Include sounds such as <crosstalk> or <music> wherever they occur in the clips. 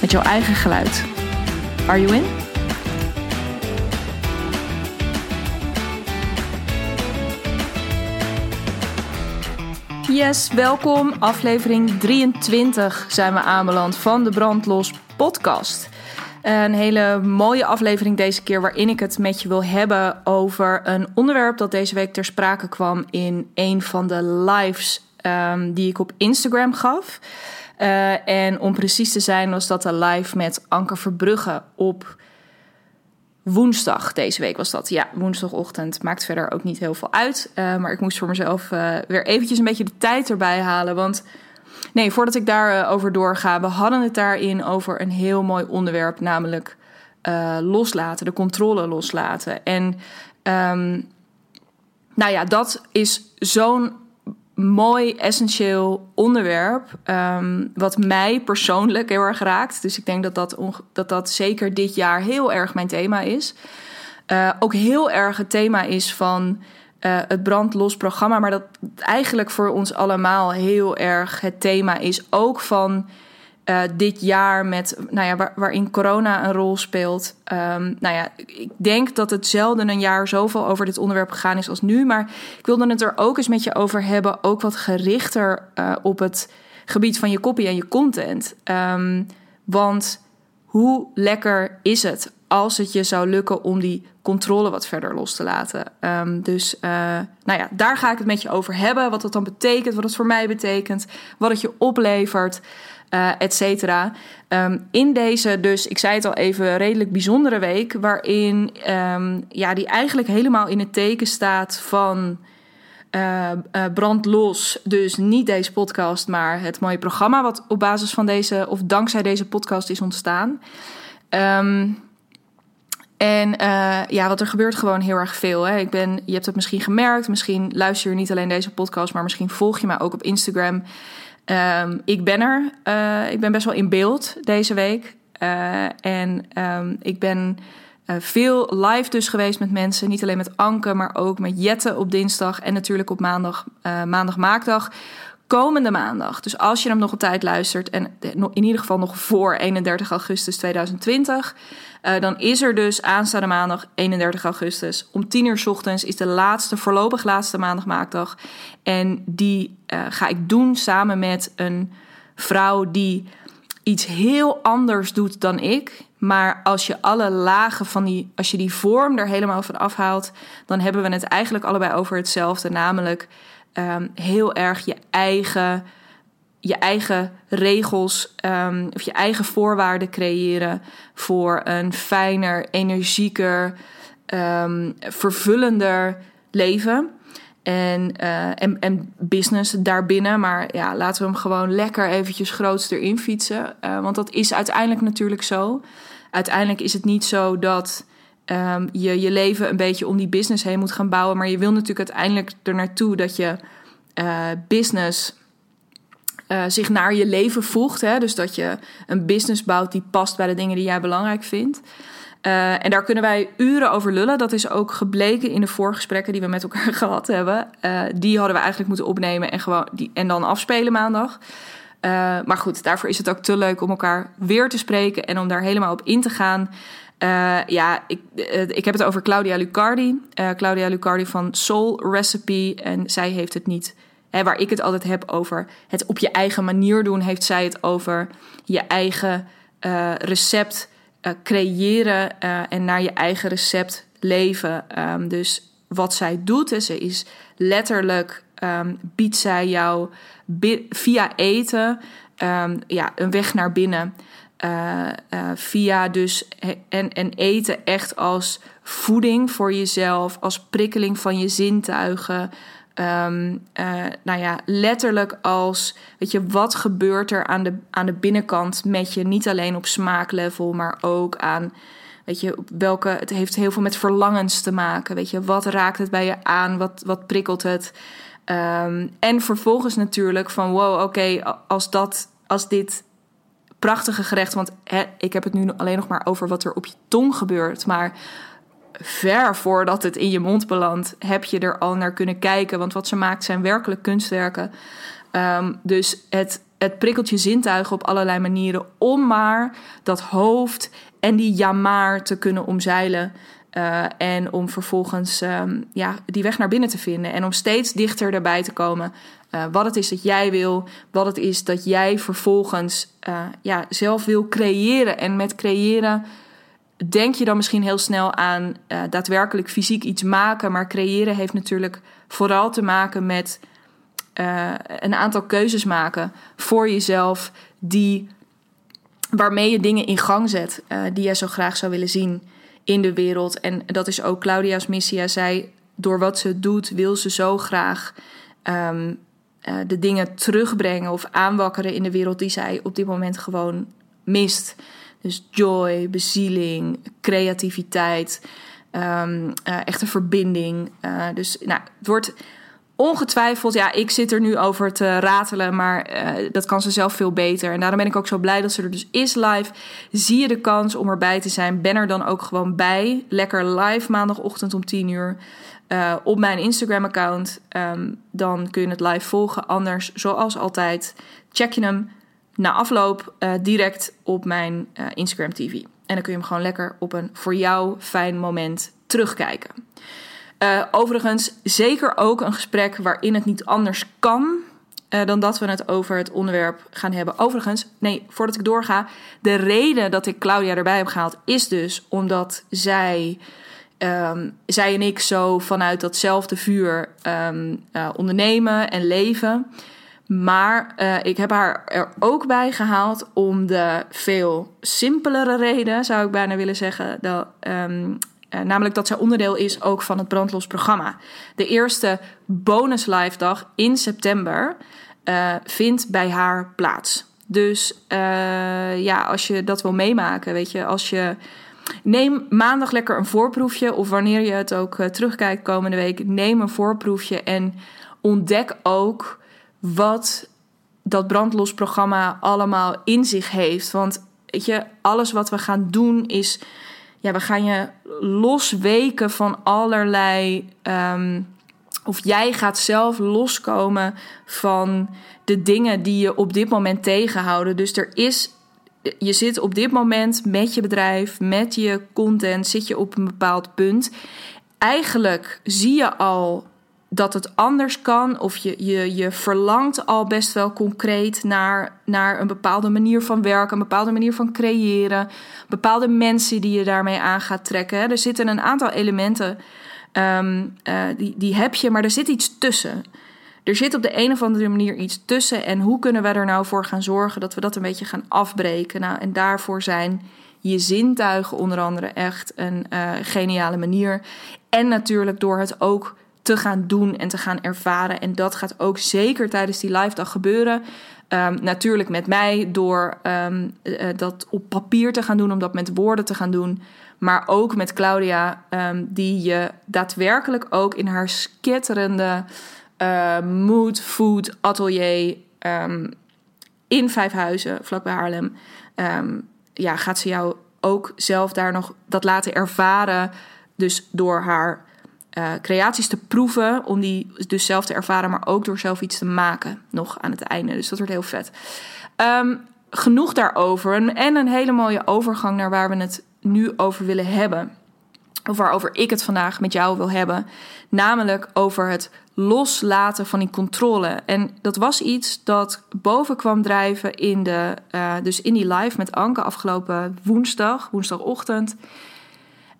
met jouw eigen geluid. Are you in? Yes, welkom. Aflevering 23 zijn we aanbeland van de Brandlos podcast. Een hele mooie aflevering deze keer waarin ik het met je wil hebben over een onderwerp dat deze week ter sprake kwam in een van de lives um, die ik op Instagram gaf. Uh, en om precies te zijn was dat de live met Anke Verbrugge op woensdag deze week was dat. Ja, woensdagochtend. Maakt verder ook niet heel veel uit. Uh, maar ik moest voor mezelf uh, weer eventjes een beetje de tijd erbij halen. Want nee, voordat ik daarover over doorga, we hadden het daarin over een heel mooi onderwerp, namelijk loslaten, de controle loslaten. En um, nou ja, dat is zo'n mooi, essentieel onderwerp. Um, wat mij persoonlijk heel erg raakt. Dus ik denk dat dat, dat, dat zeker dit jaar heel erg mijn thema is. Uh, ook heel erg het thema is van uh, het brandlos programma. Maar dat eigenlijk voor ons allemaal heel erg het thema is. Ook van uh, dit jaar met, nou ja, waar, waarin corona een rol speelt. Um, nou ja, ik denk dat het zelden een jaar zoveel over dit onderwerp gegaan is als nu. Maar ik wilde het er ook eens met je over hebben. Ook wat gerichter uh, op het gebied van je copy en je content. Um, want hoe lekker is het als het je zou lukken om die controle wat verder los te laten. Um, dus uh, nou ja, daar ga ik het met je over hebben. Wat dat dan betekent, wat het voor mij betekent, wat het je oplevert uh, et cetera. Um, in deze, dus ik zei het al even, redelijk bijzondere week, waarin um, ja, die eigenlijk helemaal in het teken staat van uh, uh, brand los. Dus niet deze podcast, maar het mooie programma wat op basis van deze, of dankzij deze podcast is ontstaan. Um, en ja, wat er gebeurt gewoon heel erg veel. Hè. Ik ben, je hebt het misschien gemerkt, misschien luister je niet alleen deze podcast, maar misschien volg je mij ook op Instagram. Um, ik ben er. Uh, ik ben best wel in beeld deze week. Uh, en um, ik ben uh, veel live dus geweest met mensen. Niet alleen met Anke, maar ook met Jette op dinsdag. En natuurlijk op maandag, maandag maakdag. Komende maandag. Dus als je hem nog op tijd luistert. En in ieder geval nog voor 31 augustus 2020. Uh, dan is er dus aanstaande maandag 31 augustus om 10 uur ochtends is de laatste, voorlopig laatste maandagmaakdag. En die uh, ga ik doen samen met een vrouw die iets heel anders doet dan ik. Maar als je alle lagen van die, als je die vorm er helemaal van afhaalt, dan hebben we het eigenlijk allebei over hetzelfde. Namelijk um, heel erg je eigen je eigen regels um, of je eigen voorwaarden creëren voor een fijner, energieker, um, vervullender leven. En, uh, en, en business daarbinnen. Maar ja, laten we hem gewoon lekker eventjes groots erin fietsen. Uh, want dat is uiteindelijk natuurlijk zo. Uiteindelijk is het niet zo dat um, je je leven een beetje om die business heen moet gaan bouwen. Maar je wil natuurlijk uiteindelijk er naartoe dat je uh, business uh, zich naar je leven voegt. Hè? Dus dat je een business bouwt die past bij de dingen die jij belangrijk vindt. Uh, en daar kunnen wij uren over lullen. Dat is ook gebleken in de voorgesprekken die we met elkaar <laughs> gehad hebben. Die hadden we eigenlijk moeten opnemen en, gewoon die, en dan afspelen maandag. maar goed, daarvoor is het ook te leuk om elkaar weer te spreken en om daar helemaal op in te gaan. Ja, ik, ik heb het over Claudia Lucardi. Claudia Lucardi van Soul Recipe. En zij heeft het niet Hè, waar ik het altijd heb over het op je eigen manier doen, heeft zij het over je eigen recept creëren en naar je eigen recept leven. Um, dus wat zij doet, ze is letterlijk, um, biedt zij jou via eten um, ja, een weg naar binnen. Via dus en, en eten echt als voeding voor jezelf, als prikkeling van je zintuigen. ehm, eh, nou ja, letterlijk als, weet je, wat gebeurt er aan de, aan de binnenkant met je? Niet alleen op smaaklevel, maar ook aan, weet je, welke, het heeft heel veel met verlangens te maken. Weet je, wat raakt het bij je aan? Wat, wat prikkelt het? Ehm, en vervolgens natuurlijk van, wow, oké, als dat, als dit prachtige gerecht, want hè, ik heb het nu alleen nog maar over wat er op je tong gebeurt, maar ver voordat het in je mond belandt, heb je er al naar kunnen kijken. Want wat ze maakt zijn werkelijk kunstwerken. Ehm, dus het, het prikkelt je zintuigen op allerlei manieren om maar dat hoofd en die jamaar te kunnen omzeilen. Uh, en om vervolgens um, ja, die weg naar binnen te vinden. En om steeds dichter erbij te komen. Uh, wat het is dat jij wil. Wat het is dat jij vervolgens uh, ja, zelf wil creëren. En met creëren denk je dan misschien heel snel aan daadwerkelijk fysiek iets maken. Maar creëren heeft natuurlijk vooral te maken met een aantal keuzes maken voor jezelf. Die, waarmee je dingen in gang zet die jij zo graag zou willen zien in de wereld. En dat is ook Claudia's missie. Zij door wat ze doet, wil ze zo graag um, de dingen terugbrengen of aanwakkeren in de wereld die zij op dit moment gewoon mist. Dus joy, bezieling, creativiteit, um, uh, echte verbinding. Uh, dus nou, het wordt ongetwijfeld, ja, ik zit er nu over te ratelen, maar uh, dat kan ze zelf veel beter. En daarom ben ik ook zo blij dat ze er dus is live. Zie je de kans om erbij te zijn? Ben er dan ook gewoon bij. Lekker live maandagochtend om 10 uur. Uh, op mijn Instagram-account. Um, dan kun je het live volgen. Anders, zoals altijd, check je hem na afloop uh, direct op mijn Instagram TV. En dan kun je hem gewoon lekker op een voor jou fijn moment terugkijken. Uh, overigens, zeker ook een gesprek waarin het niet anders kan dan dat we het over het onderwerp gaan hebben. Overigens, nee, voordat ik doorga, de reden dat ik Claudia erbij heb gehaald is dus omdat zij. Um, zij en ik zo vanuit datzelfde vuur um, ondernemen en leven. Maar ik heb haar er ook bij gehaald om de veel simpelere reden, zou ik bijna willen zeggen. Dat, um, uh, namelijk dat zij onderdeel is ook van het Brandlos programma. De eerste bonus live dag in september uh, vindt bij haar plaats. Dus ja, als je dat wil meemaken, weet je, als je. Neem maandag lekker een voorproefje, of wanneer je het ook terugkijkt komende week, neem een voorproefje en ontdek ook wat dat brandlos programma allemaal in zich heeft. Want weet je, alles wat we gaan doen is. Ja, we gaan je losweken van allerlei. Um, of jij gaat zelf loskomen van de dingen die je op dit moment tegenhouden. Dus er is. Je zit op dit moment met je bedrijf, met je content, zit je op een bepaald punt. Eigenlijk zie je al dat het anders kan. Of je, je, je verlangt al best wel concreet naar, naar een bepaalde manier van werken, een bepaalde manier van creëren, bepaalde mensen die je daarmee aan gaat trekken. Er zitten een aantal elementen, um, uh, die, die heb je, maar er zit iets tussen. Er zit op de een of andere manier iets tussen. En hoe kunnen we er nou voor gaan zorgen dat we dat een beetje gaan afbreken? Nou, en daarvoor zijn je zintuigen onder andere echt een uh, geniale manier. En natuurlijk door het ook te gaan doen en te gaan ervaren. En dat gaat ook zeker tijdens die live dag gebeuren. Um, natuurlijk met mij door um, uh, dat op papier te gaan doen, om dat met woorden te gaan doen. Maar ook met Claudia, um, die je daadwerkelijk ook in haar skitterende uh, mood food atelier in Vijfhuizen, vlakbij Haarlem, ja, gaat ze jou ook zelf daar nog dat laten ervaren. Dus door haar uh, creaties te proeven, om die dus zelf te ervaren, maar ook door zelf iets te maken nog aan het einde. Dus dat wordt heel vet. Um, genoeg daarover en een hele mooie overgang naar waar we het nu over willen hebben. Of waarover ik het vandaag met jou wil hebben. Namelijk over het loslaten van die controle. En dat was iets dat boven kwam drijven in, de, uh, dus in die live met Anke afgelopen woensdag, woensdagochtend.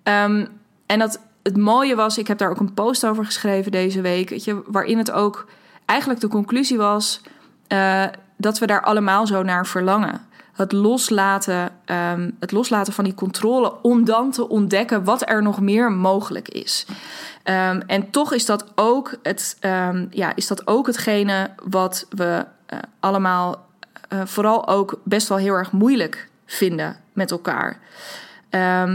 Um, en dat het mooie was, ik heb daar ook een post over geschreven deze week, weet je, waarin het ook eigenlijk de conclusie was uh, dat we daar allemaal zo naar verlangen. het loslaten, ehm, het loslaten van die controle om dan te ontdekken wat er nog meer mogelijk is. Ehm, en toch is dat ook, het, um, ja, is dat ook hetgene wat we uh, allemaal uh, vooral ook best wel heel erg moeilijk vinden met elkaar.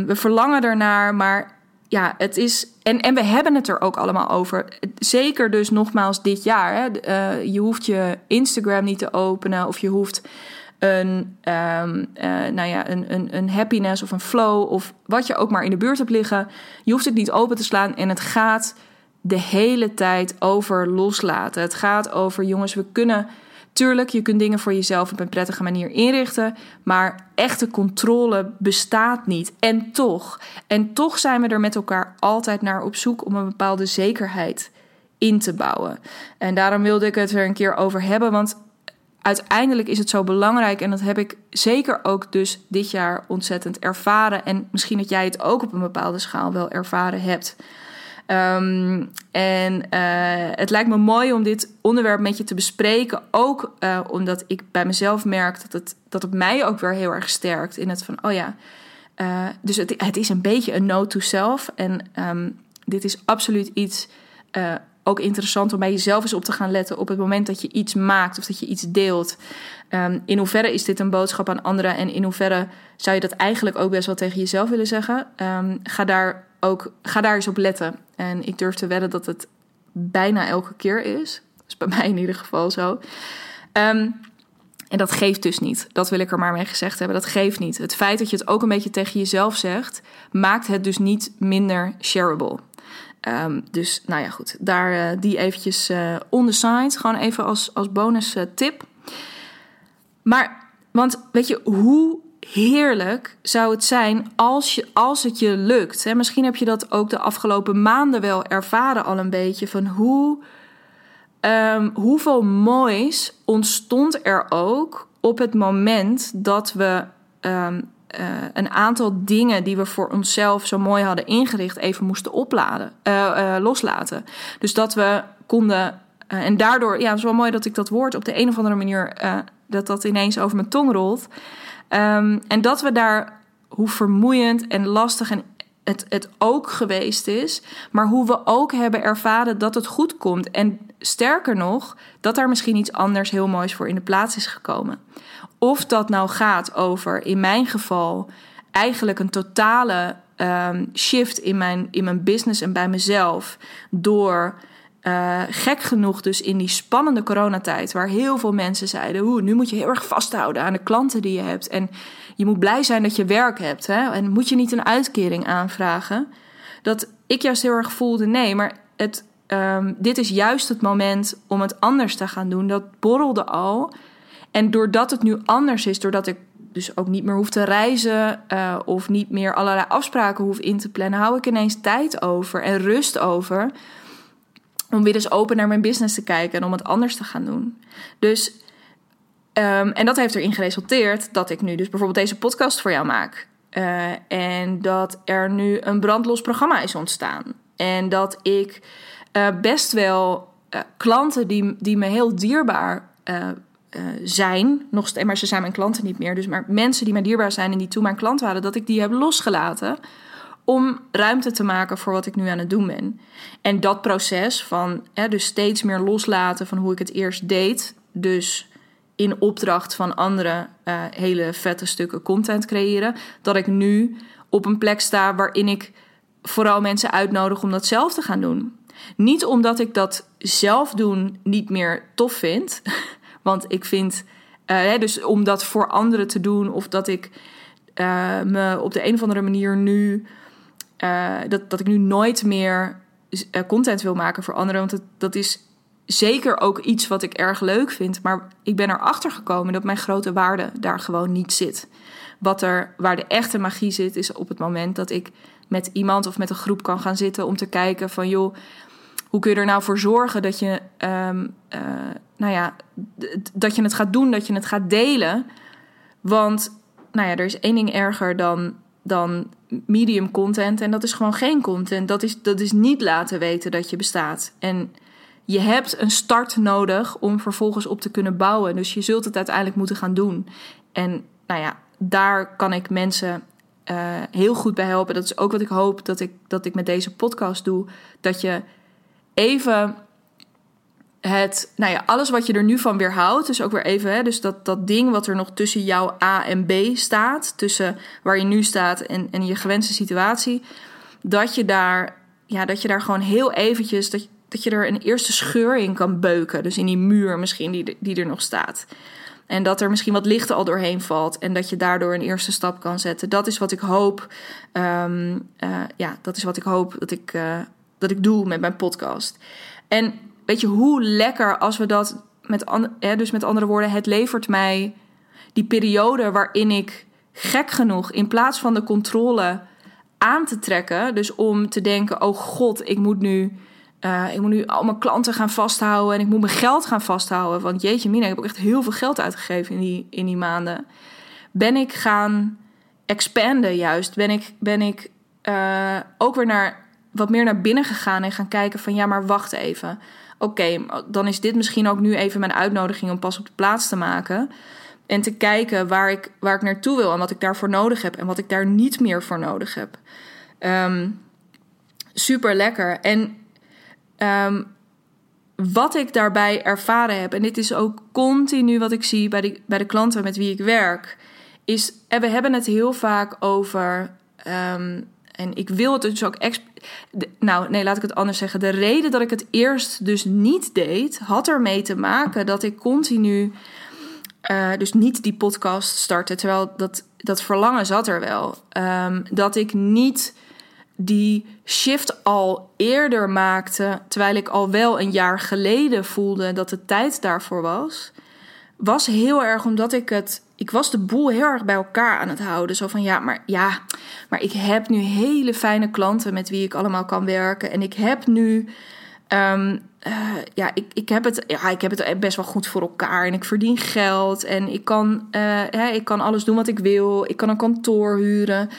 We verlangen ernaar, maar ja, het is. En, en we hebben het er ook allemaal over. Zeker dus nogmaals dit jaar. Hè. Uh, je hoeft je Instagram niet te openen of je hoeft een, um, uh, nou ja, een, een, een happiness of een flow of wat je ook maar in de buurt hebt liggen. Je hoeft het niet open te slaan en het gaat de hele tijd over loslaten. Het gaat over, jongens, we kunnen. Tuurlijk, je kunt dingen voor jezelf op een prettige manier inrichten, maar echte controle bestaat niet. En toch, en toch zijn we er met elkaar altijd naar op zoek om een bepaalde zekerheid in te bouwen. En daarom wilde ik het er een keer over hebben, want uiteindelijk is het zo belangrijk. En dat heb ik zeker ook dus dit jaar ontzettend ervaren. En misschien dat jij het ook op een bepaalde schaal wel ervaren hebt. Um, en uh, het lijkt me mooi om dit onderwerp met je te bespreken. Ook uh, omdat ik bij mezelf merk dat het, dat het mij ook weer heel erg sterkt. In het van, oh ja, uh, dus het, het is een beetje een note to self. En um, dit is absoluut iets ook interessant om bij jezelf eens op te gaan letten op het moment dat je iets maakt of dat je iets deelt. Um, in hoeverre is dit een boodschap aan anderen en in hoeverre zou je dat eigenlijk ook best wel tegen jezelf willen zeggen? Ga, daar ook, ga daar eens op letten. En ik durf te wedden dat het bijna elke keer is. Is bij <laughs> mij in ieder geval zo. Um, en dat geeft dus niet. Dat wil ik er maar mee gezegd hebben. Dat geeft niet. Het feit dat je het ook een beetje tegen jezelf zegt, maakt het dus niet minder shareable. Um, dus nou ja, goed. Daar uh, die eventjes uh, on the side. Gewoon even als, als bonus uh, tip. Maar, want weet je, hoe heerlijk zou het zijn als, je, als het je lukt. Hè? Misschien heb je dat ook de afgelopen maanden wel ervaren al een beetje. Van hoe, um, hoeveel moois ontstond er ook op het moment dat we um, uh, een aantal dingen die we voor onszelf zo mooi hadden ingericht even moesten opladen, uh, uh, loslaten. Dus dat we konden. en daardoor, ja, het is wel mooi dat ik dat woord op de een of andere manier. dat dat ineens over mijn tong rolt. Um, en dat we daar, hoe vermoeiend en lastig en het, het ook geweest is, maar hoe we ook hebben ervaren dat het goed komt. En sterker nog, dat daar misschien iets anders heel moois voor in de plaats is gekomen. Of dat nou gaat over, in mijn geval, eigenlijk een totale um, shift in mijn, in mijn business en bij mezelf. Door uh, gek genoeg dus in die spannende coronatijd, waar heel veel mensen zeiden: Oeh, nu moet je heel erg vasthouden aan de klanten die je hebt. En je moet blij zijn dat je werk hebt. Hè? En moet je niet een uitkering aanvragen? Dat ik juist heel erg voelde: nee, maar het, um, dit is juist het moment om het anders te gaan doen. Dat borrelde al. En doordat het nu anders is, doordat ik dus ook niet meer hoef te reizen uh, of niet meer allerlei afspraken hoef in te plannen, hou ik ineens tijd over en rust over om weer eens open naar mijn business te kijken en om het anders te gaan doen. Dus, um, en dat heeft erin geresulteerd dat ik nu dus bijvoorbeeld deze podcast voor jou maak. Uh, en dat er nu een brandlos programma is ontstaan. En dat ik uh, best wel uh, klanten die, die me heel dierbaar zijn, nog steeds, maar ze zijn mijn klanten niet meer. Dus maar mensen die mij dierbaar zijn en die toen mijn klant waren, dat ik die heb losgelaten om ruimte te maken voor wat ik nu aan het doen ben. En dat proces van hè, dus steeds meer loslaten van hoe ik het eerst deed, dus in opdracht van anderen uh, hele vette stukken content creëren, dat ik nu op een plek sta waarin ik vooral mensen uitnodig om dat zelf te gaan doen. Niet omdat ik dat zelf doen niet meer tof vind, <laughs> Want ik vind, uh, dus om dat voor anderen te doen, of dat ik uh, me op de een of andere manier nu, uh, dat, dat ik nu nooit meer content wil maken voor anderen. Want dat is zeker ook iets wat ik erg leuk vind. Maar ik ben erachter gekomen dat mijn grote waarde daar gewoon niet zit. Wat er, waar de echte magie zit, is op het moment dat ik met iemand of met een groep kan gaan zitten om te kijken van joh, hoe kun je er nou voor zorgen dat je, um, uh, nou ja, dat je het gaat doen, dat je het gaat delen? Want, nou ja, er is één ding erger dan, dan medium content en dat is gewoon geen content. Dat is, dat is niet laten weten dat je bestaat. En je hebt een start nodig om vervolgens op te kunnen bouwen. Dus je zult het uiteindelijk moeten gaan doen. En nou ja, daar kan ik mensen uh, heel goed bij helpen. Dat is ook wat ik hoop dat ik, dat ik met deze podcast doe. Dat je even het, nou ja, alles wat je er nu van weerhoudt. Dus ook weer even, hè, dus dat, dat ding wat er nog tussen jouw A en B staat. Tussen waar je nu staat en, en je gewenste situatie. Dat je daar, ja, dat je daar gewoon heel eventjes, dat, dat je er een eerste scheur in kan beuken. Dus in die muur misschien die, die er nog staat. En dat er misschien wat licht al doorheen valt. En dat je daardoor een eerste stap kan zetten. Dat is wat ik hoop. Um, uh, ja, dat is wat ik hoop dat ik, uh, dat ik doe met mijn podcast. En weet je, hoe lekker als we dat met, dus met andere woorden, het levert mij die periode waarin ik gek genoeg in plaats van de controle aan te trekken. Dus om te denken: oh god, ik moet nu uh, ik moet nu al mijn klanten gaan vasthouden en ik moet mijn geld gaan vasthouden. Want jeetje mina, ik heb ook echt heel veel geld uitgegeven in die, in die maanden. Ben ik gaan expanden juist? Ben ik, ben ik uh, ook weer naar, wat meer naar binnen gegaan en gaan kijken van... ja, maar wacht even. Oké, dan is dit misschien ook nu even mijn uitnodiging om pas op de plaats te maken... En te kijken waar ik, waar ik naartoe wil en wat ik daarvoor nodig heb en wat ik daar niet meer voor nodig heb. Um, super lekker. En Um, wat ik daarbij ervaren heb, en dit is ook continu wat ik zie bij de, bij de klanten met wie ik werk, is, en we hebben het heel vaak over, um, en ik wil het dus ook, nou nee, laat ik het anders zeggen. De reden dat ik het eerst dus niet deed, had ermee te maken dat ik continu, uh, dus niet die podcast startte, terwijl dat, dat verlangen zat er wel. Um, dat ik niet die shift al eerder maakte, terwijl ik al wel een jaar geleden voelde dat de tijd daarvoor was, was heel erg omdat ik het. Ik was de boel heel erg bij elkaar aan het houden. Zo van ja, maar ja, maar ik heb nu hele fijne klanten met wie ik allemaal kan werken. En ik heb nu. Um, uh, ja, ik, ik, heb het, ja, ik heb het best wel goed voor elkaar. En ik verdien geld. En ik kan, uh, ik kan alles doen wat ik wil. Ik kan een kantoor huren.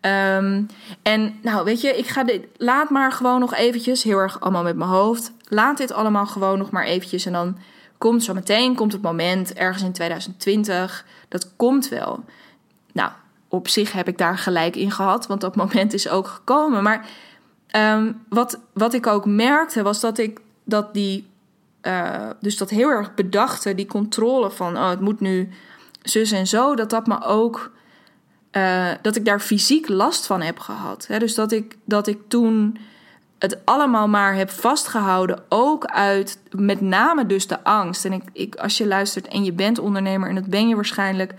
Um, en nou, weet je, ik ga dit, laat maar gewoon nog eventjes, heel erg allemaal met mijn hoofd. Laat dit allemaal gewoon nog maar eventjes. En dan komt zo meteen, komt het moment, ergens in 2020, dat komt wel. Nou, op zich heb ik daar gelijk in gehad, want dat <laughs> moment is ook gekomen. Maar um, wat, wat ik ook merkte, was dat ik dat die, uh, dus dat heel erg bedachte, die controle van, oh, het moet nu zus en zo, dat dat me ook uh, dat ik daar fysiek last van heb gehad. dus dat ik, dat ik toen het allemaal maar heb vastgehouden, ook uit met name dus de angst. En ik, ik, als je luistert en je bent ondernemer, en dat ben je waarschijnlijk,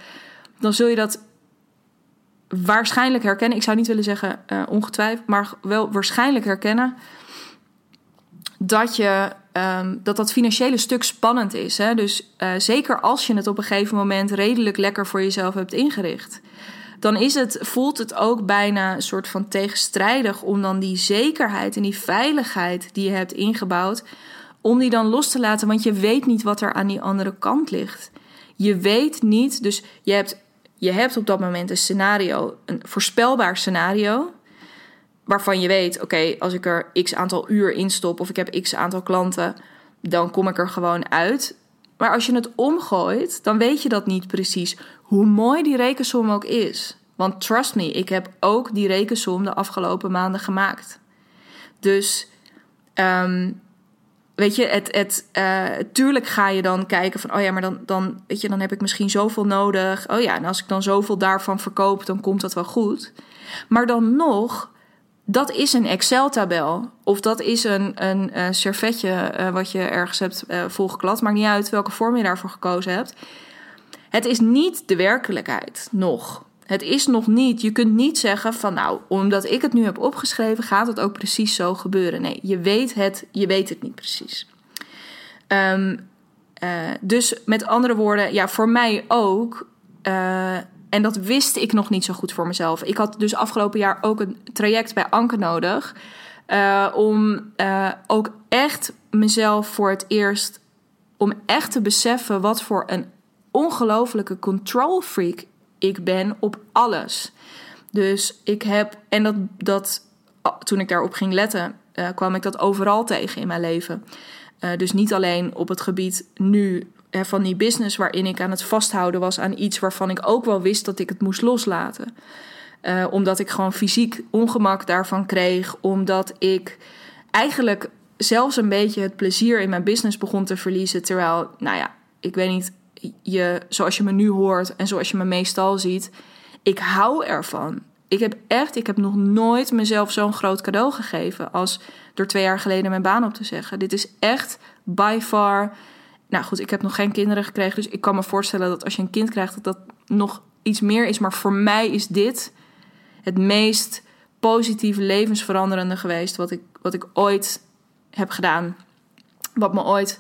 dan zul je dat waarschijnlijk herkennen. Ik zou niet willen zeggen uh, ongetwijfeld, maar wel waarschijnlijk herkennen. Dat je um, dat dat financiële stuk spannend is. Hè? Dus uh, zeker als je het op een gegeven moment redelijk lekker voor jezelf hebt ingericht dan is het, voelt het ook bijna een soort van tegenstrijdig om dan die zekerheid en die veiligheid die je hebt ingebouwd, om die dan los te laten, want je weet niet wat er aan die andere kant ligt. Je weet niet, dus je hebt, je hebt op dat moment een scenario, een voorspelbaar scenario, waarvan je weet, oké, als ik er x aantal uur in stop of ik heb x aantal klanten, dan kom ik er gewoon uit. Maar als je het omgooit, dan weet je dat niet precies. Hoe mooi die rekensom ook is. Want trust me, ik heb ook die rekensom de afgelopen maanden gemaakt. Dus um, weet je, het, het, uh, tuurlijk ga je dan kijken van, oh ja, maar dan, dan, weet je, dan heb ik misschien zoveel nodig. Oh ja, en als ik dan zoveel daarvan verkoop, dan komt dat wel goed. Maar dan nog dat is een Excel-tabel. Of dat is een, een, uh, servetje uh, wat je ergens hebt uh, volgeklad. Maakt niet uit welke vorm je daarvoor gekozen hebt. Het is niet de werkelijkheid nog. Het is nog niet. Je kunt niet zeggen van nou, omdat ik het nu heb opgeschreven, gaat het ook precies zo gebeuren. Nee, je weet het, je weet het niet precies. Um, dus met andere woorden, ja, voor mij ook en dat wist ik nog niet zo goed voor mezelf. Ik had dus afgelopen jaar ook een traject bij Anke nodig. Uh, om uh, ook echt mezelf voor het eerst. Om echt te beseffen wat voor een ongelofelijke control freak ik ben op alles. Dus ik heb. En dat, dat toen ik daarop ging letten, uh, kwam ik dat overal tegen in mijn leven. dus niet alleen op het gebied nu van die business waarin ik aan het vasthouden was aan iets waarvan ik ook wel wist dat ik het moest loslaten. Uh, omdat ik gewoon fysiek ongemak daarvan kreeg. Omdat ik eigenlijk zelfs een beetje het plezier in mijn business begon te verliezen. Terwijl, nou ja, ik weet niet, je, zoals je me nu hoort en zoals je me meestal ziet, ik hou ervan. Ik heb echt, ik heb nog nooit mezelf zo'n groot cadeau gegeven als door twee jaar geleden mijn baan op te zeggen. Dit is echt by far. Nou goed, ik heb nog geen kinderen gekregen, dus ik kan me voorstellen dat als je een kind krijgt, dat dat nog iets meer is. Maar voor mij is dit het meest positieve, levensveranderende geweest wat ik, wat ik ooit heb gedaan. Wat me ooit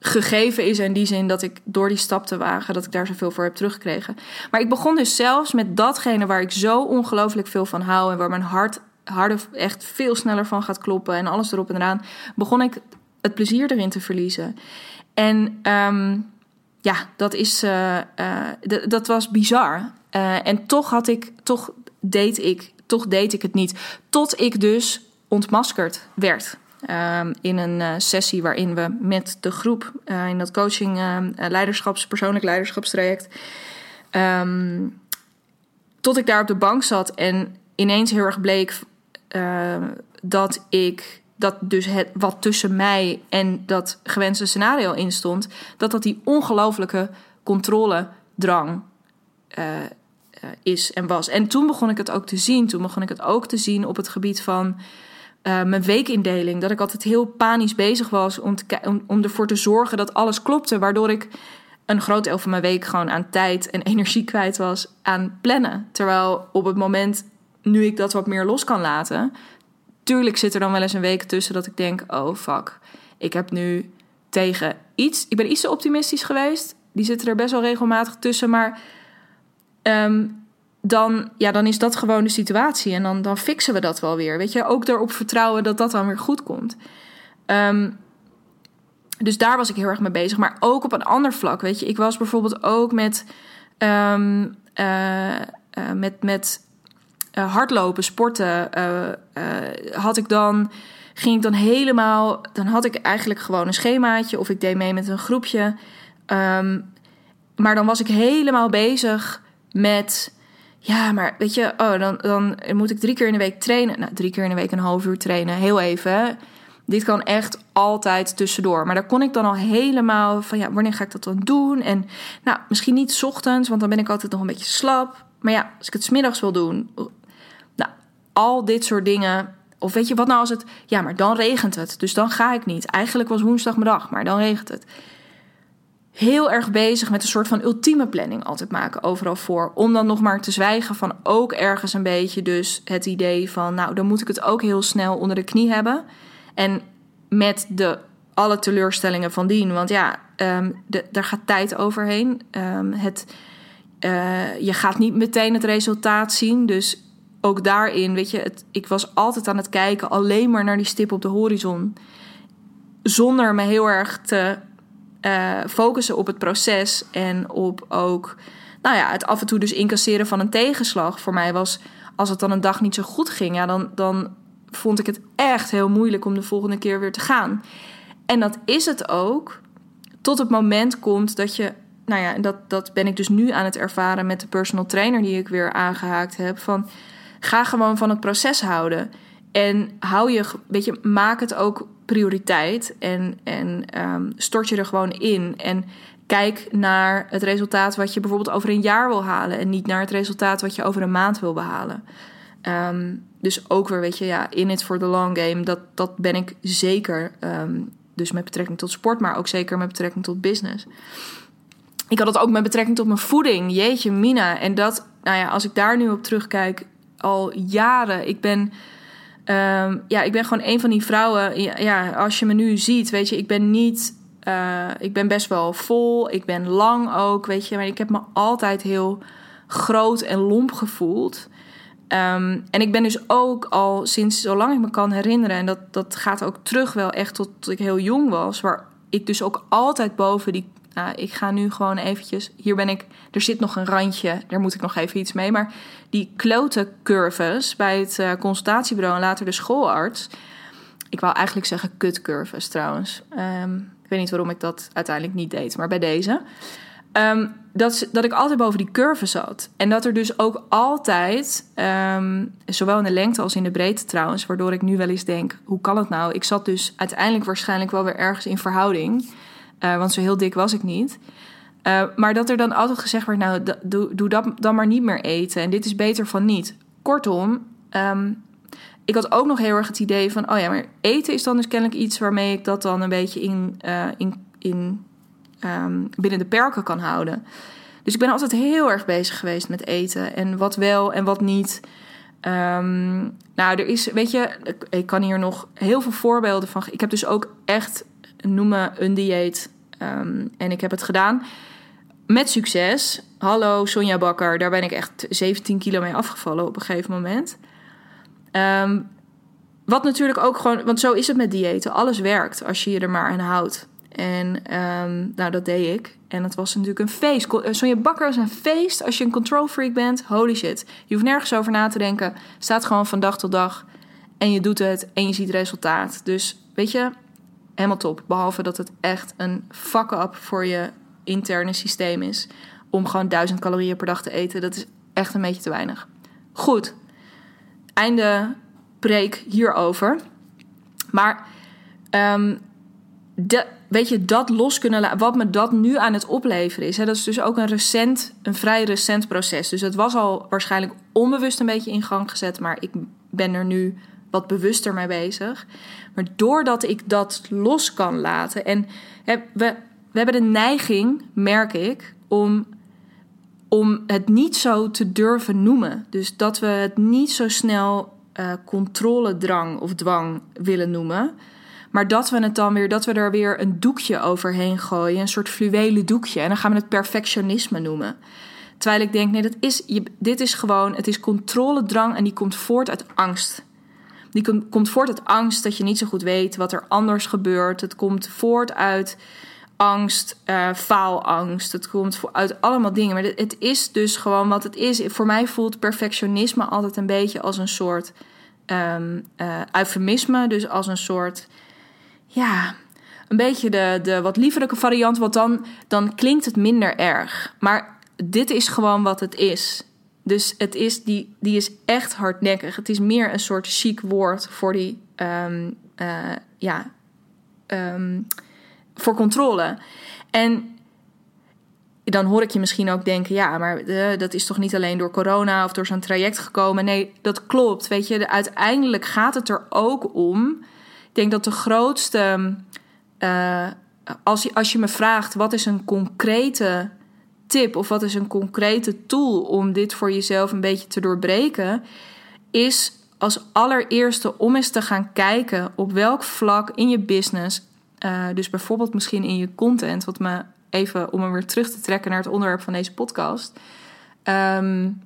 gegeven is in die zin dat ik door die stap te wagen, dat ik daar zoveel voor heb teruggekregen. Maar ik begon dus zelfs met datgene waar ik zo ongelooflijk veel van hou en waar mijn hart harder echt veel sneller van gaat kloppen en alles erop en eraan, begon ik het plezier erin te verliezen. En ehm, ja, dat is, uh, dat was bizar. Uh, en toch had ik, toch deed ik, toch deed ik het niet, tot ik dus ontmaskerd werd. Ehm, in een sessie waarin we met de groep in dat coaching uh, leiderschaps, persoonlijk leiderschapstraject. Tot ik daar op de bank zat en ineens heel erg bleek dat ik dat dus het wat tussen mij en dat gewenste scenario instond, dat dat die ongelofelijke controledrang is en was. En toen begon ik het ook te zien. Toen begon ik het ook te zien op het gebied van uh, mijn weekindeling. Dat ik altijd heel panisch bezig was om, te, om, om ervoor te zorgen dat alles klopte. Waardoor ik een groot deel van mijn week gewoon aan tijd en <laughs> energie kwijt was aan plannen. Terwijl op het moment nu ik dat wat meer los kan laten. Tuurlijk zit er dan wel eens een week tussen dat ik denk: oh fuck, ik heb nu tegen iets. Ik ben iets te optimistisch geweest. Die zitten er best wel regelmatig tussen. Maar um, dan, ja, dan is dat gewoon de situatie. En dan, dan fixen we dat wel weer. Weet je, ook erop vertrouwen dat dat dan weer goed komt. Um, dus daar was ik heel erg mee bezig. Maar ook op een ander vlak. Weet je, ik was bijvoorbeeld ook met, um, uh, uh, met, met uh, hardlopen, sporten. had ik dan, ging ik dan helemaal. Dan had ik eigenlijk gewoon een schemaatje. Of ik deed mee met een groepje. Um, maar dan was ik helemaal bezig met ja, maar weet je, oh, dan, dan moet ik drie keer in de week trainen. Nou, drie keer in de week een half uur trainen. Heel even. Dit kan echt altijd tussendoor. Maar daar kon ik dan al helemaal van, ja, wanneer ga ik dat dan doen? En nou, misschien niet ochtends, want dan ben ik altijd nog een beetje slap. Maar ja, als ik het smiddags wil doen. Al dit soort dingen. Of weet je wat nou als het, ja, maar dan regent het. Dus dan ga ik niet. Eigenlijk was woensdagmiddag, maar dan regent het heel erg bezig met een soort van ultieme planning altijd maken overal voor. Om dan nog maar te zwijgen van ook ergens een beetje dus het idee van... nou, dan moet ik het ook heel snel onder de knie hebben. En met de alle teleurstellingen van dien. Want ja, um, de, daar gaat tijd overheen. Um, het, uh, je gaat niet meteen het resultaat zien. Dus ook daarin, weet je, het, ik was altijd aan het kijken... alleen maar naar die stip op de horizon. Zonder me heel erg te uh, focussen op het proces en op ook, nou ja, het af en toe dus incasseren van een tegenslag. Voor mij was, als het dan een dag niet zo goed ging, ja, dan, dan vond ik het echt heel moeilijk om de volgende keer weer te gaan. En dat is het ook, tot het moment komt dat je, nou ja, dat, dat ben ik dus nu aan het ervaren met de personal trainer die ik weer aangehaakt heb, van ga gewoon van het proces houden. En hou je, weet je, maak het ook prioriteit en, en um, stort je er gewoon in. En kijk naar het resultaat wat je bijvoorbeeld over een jaar wil halen. En niet naar het resultaat wat je over een maand wil behalen. Um, dus ook weer, weet je, ja, in it for the long game. Dat, dat ben ik zeker. Um, dus met betrekking tot sport, maar ook zeker met betrekking tot business. Ik had het ook met betrekking tot mijn voeding. Jeetje, Mina. En dat, nou ja, als ik daar nu op terugkijk, al jaren. Ik ben Um, ja, ik ben gewoon een van die vrouwen. Ja, als je me nu ziet, weet je, ik ben niet. Uh, ik ben best wel vol. Ik ben lang ook, weet je. Maar ik heb me altijd heel groot en lomp gevoeld. Um, en ik ben dus ook al sinds zolang ik me kan herinneren, en dat, dat gaat ook terug wel echt tot ik heel jong was, waar ik dus ook altijd boven die nou, ik ga nu gewoon eventjes. Hier ben ik. Er zit nog een randje. Daar moet ik nog even iets mee. Maar die klote curves bij het uh, consultatiebureau en later de schoolarts. ik wou eigenlijk zeggen kutcurves trouwens. Ehm, ik weet niet waarom ik dat uiteindelijk niet deed, maar bij deze. Ehm, dat, dat ik altijd boven die curve zat. En dat er dus ook altijd, ehm, zowel in de lengte als in de breedte trouwens, waardoor ik nu wel eens denk: hoe kan het nou? Ik zat dus uiteindelijk waarschijnlijk wel weer ergens in verhouding. Uh, want zo heel dik was ik niet. Uh, maar dat er dan altijd gezegd werd: nou, doe, doe dat dan maar niet meer eten. En dit is beter van niet. Kortom, um, ik had ook nog heel erg het idee van: oh ja, maar eten is dan dus kennelijk iets waarmee ik dat dan een beetje in, uh, in, in um, binnen de perken kan houden. Dus ik ben altijd heel erg bezig geweest met eten en wat wel en wat niet. Um, nou, er is, weet je, ik kan hier nog heel veel voorbeelden van. Ik heb dus ook echt noemen een dieet. Um, en ik heb het gedaan met succes. Hallo Sonja Bakker, daar ben ik echt 17 kilo mee afgevallen op een gegeven moment. Um, wat natuurlijk ook gewoon, want zo is het met diëten. Alles werkt als je je er maar aan houdt. En um, nou, dat deed ik. En het was natuurlijk een feest. Eh, Sonja Bakker is een feest als je een control freak bent. Holy shit. Je hoeft nergens over na te denken. Staat gewoon van dag tot dag. En je doet het en je ziet resultaat. Dus weet je, helemaal top. Behalve dat het echt een fuck-up voor je interne systeem is. Om gewoon duizend calorieën per dag te eten. Dat is echt een beetje te weinig. Goed. Einde preek hierover. Maar de, weet je, dat los kunnen laten. Wat me dat nu aan het opleveren is. Hè, dat is dus ook een recent, een vrij recent proces. Dus het was al waarschijnlijk onbewust een beetje in gang gezet. Maar ik ben er nu wat bewuster mee bezig. Maar doordat ik dat los kan laten. En hè, we, we hebben de neiging, merk ik, om, om het niet zo te durven noemen. Dus dat we het niet zo snel uh, controledrang of dwang willen noemen. Maar dat we het dan weer, dat we er weer een doekje overheen gooien, een soort fluwelen doekje. En dan gaan we het perfectionisme noemen. Terwijl ik denk, nee, dat is, je, dit is gewoon, het is controledrang en die komt voort uit angst. Die komt voort uit angst dat je niet zo goed weet wat er anders gebeurt. Het komt voort uit angst, uh, faalangst. Het komt uit allemaal dingen. Maar het is dus gewoon wat het is. Voor mij voelt perfectionisme altijd een beetje als een soort um, eufemisme. Dus als een soort ja, een beetje de, de wat liefelijke variant, want dan, dan klinkt het minder erg. Maar dit is gewoon wat het is. Dus het is, die, die is echt hardnekkig. Het is meer een soort chic woord voor die, um, uh, ja, um, voor controle. En dan hoor ik je misschien ook denken: ja, maar uh, dat is toch niet alleen door corona of door zo'n traject gekomen? Nee, dat klopt. Weet je, uiteindelijk gaat het er ook om ik denk dat de grootste. Uh, als, je, als je me vraagt wat is een concrete tip of wat is een concrete tool om dit voor jezelf een beetje te doorbreken, is als allereerste om eens te gaan kijken op welk vlak in je business, uh, dus bijvoorbeeld misschien in je content, wat me even om hem weer terug te trekken naar het onderwerp van deze podcast, um,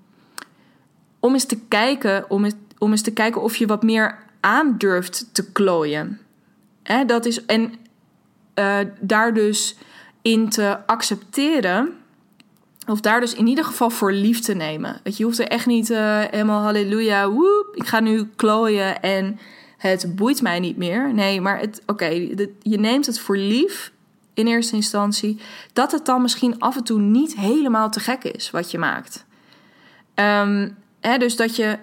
om eens te kijken, om eens, om eens te kijken of je wat meer aandurft te klooien. Dat is, en uh, daar dus in te accepteren. Of daar dus in ieder geval voor lief te nemen. Dat je hoeft er echt niet uh, helemaal halleluja, woep, ik ga nu klooien en het boeit mij niet meer. Nee, maar oké, je neemt het voor lief in eerste instantie. Dat het dan misschien af en toe niet helemaal te gek is wat je maakt. Um, hè, dus dat je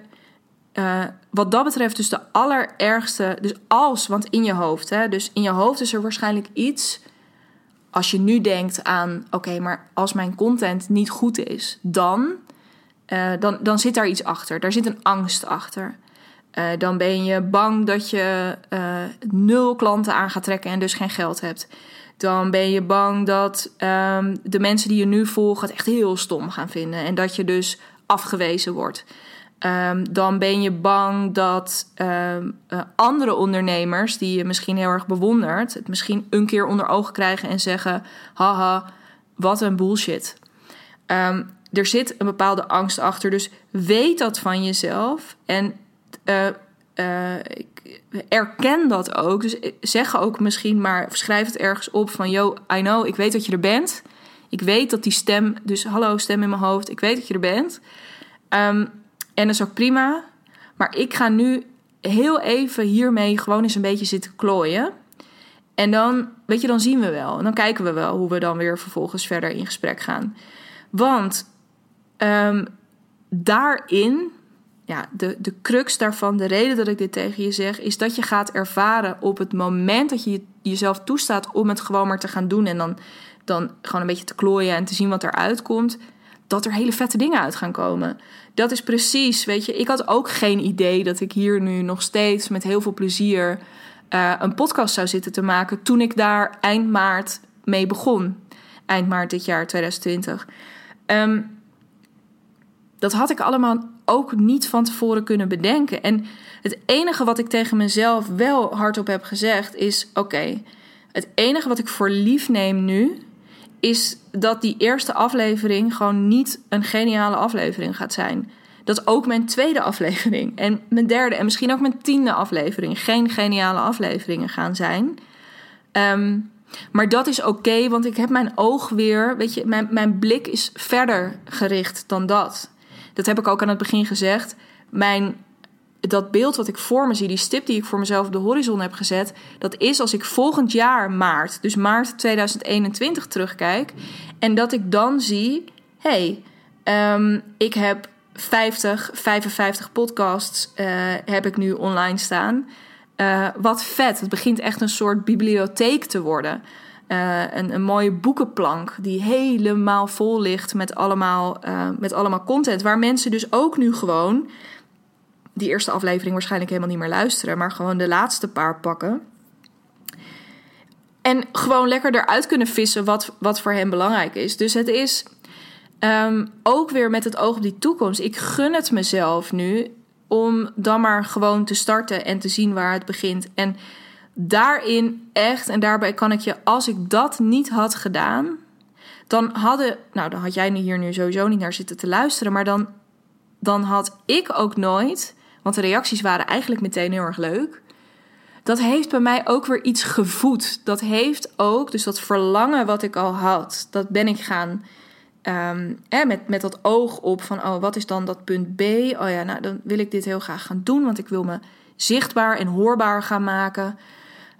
uh, wat dat betreft dus de allerergste, dus als, want in je hoofd, hè, dus in je hoofd is er waarschijnlijk iets, als je nu denkt aan, oké, maar als mijn content niet goed is, dan, uh, dan, dan zit daar iets achter, daar zit een angst achter. Uh, dan ben je bang dat je nul klanten aan gaat trekken en dus geen geld hebt. Dan ben je bang dat um, de mensen die je nu volgen het echt heel stom gaan vinden en dat je dus afgewezen wordt. Um, dan ben je bang dat um, uh, andere ondernemers die je misschien heel erg bewondert, het misschien een keer onder ogen krijgen en zeggen: haha, wat een bullshit. Um, er zit een bepaalde angst achter, dus weet dat van jezelf en uh, erken dat ook. Dus zeg ook misschien maar, schrijf het ergens op van: yo, I know, ik weet dat je er bent. Ik weet dat die stem, dus hallo stem in mijn hoofd, ik weet dat je er bent. Um, en dat is ook prima. Maar ik ga nu heel even hiermee gewoon eens een beetje zitten klooien. En dan, weet je, dan zien we wel. En dan kijken we wel hoe we dan weer vervolgens verder in gesprek gaan. Want um, daarin, ja, de, de crux daarvan, de reden dat ik dit tegen je zeg, is dat je gaat ervaren op het moment dat je jezelf toestaat om het gewoon maar te gaan doen. En dan, dan gewoon een beetje te klooien en te zien wat eruit komt. Dat er hele vette dingen uit gaan komen. Dat is precies, weet je, ik had ook geen idee dat ik hier nu nog steeds met heel veel plezier uh, een podcast zou zitten te maken toen ik daar eind maart mee begon. Eind maart dit jaar 2020. Um, dat had ik allemaal ook niet van tevoren kunnen bedenken. En het enige wat ik tegen mezelf wel hardop heb gezegd is: oké, het enige wat ik voor lief neem nu is dat die eerste aflevering gewoon niet een geniale aflevering gaat zijn. Dat ook mijn tweede aflevering <laughs> en mijn derde en misschien ook mijn tiende aflevering geen geniale afleveringen gaan zijn. Ehm, maar dat is oké, want ik heb mijn oog weer, weet je, mijn, mijn blik is verder gericht dan dat. Dat heb ik ook aan het begin gezegd. Mijn, dat beeld wat ik voor me zie, die stip die ik voor mezelf op de horizon heb gezet, dat is als ik volgend jaar maart, dus maart 2021 terugkijk. En dat ik dan zie, hé, hey, um, ik heb 50, 55 podcasts uh, heb ik nu online staan. Uh, wat vet. Het begint echt een soort bibliotheek te worden. Uh, een, een, mooie boekenplank die helemaal vol ligt met allemaal, met allemaal content. Waar mensen dus ook nu gewoon die eerste aflevering waarschijnlijk helemaal niet meer luisteren, maar gewoon de laatste paar pakken. En gewoon lekker eruit kunnen vissen wat, wat voor hen belangrijk is. Dus het is um, ook weer met het oog op die toekomst. Ik gun het mezelf nu om dan maar gewoon te starten en te zien waar het begint. En daarin echt, en daarbij kan ik je, als ik dat niet had gedaan, dan hadden, nou dan had jij hier nu sowieso niet naar zitten te luisteren, maar dan, dan had ik ook nooit, want de reacties waren eigenlijk meteen heel erg leuk. Dat heeft bij mij ook weer iets gevoed. Dat heeft ook, dus dat verlangen wat ik al had, dat ben ik gaan. Um, met, met dat oog op van, oh, wat is dan dat punt B? Oh ja, nou, dan wil ik dit heel graag gaan doen, want ik wil me zichtbaar en hoorbaar gaan maken.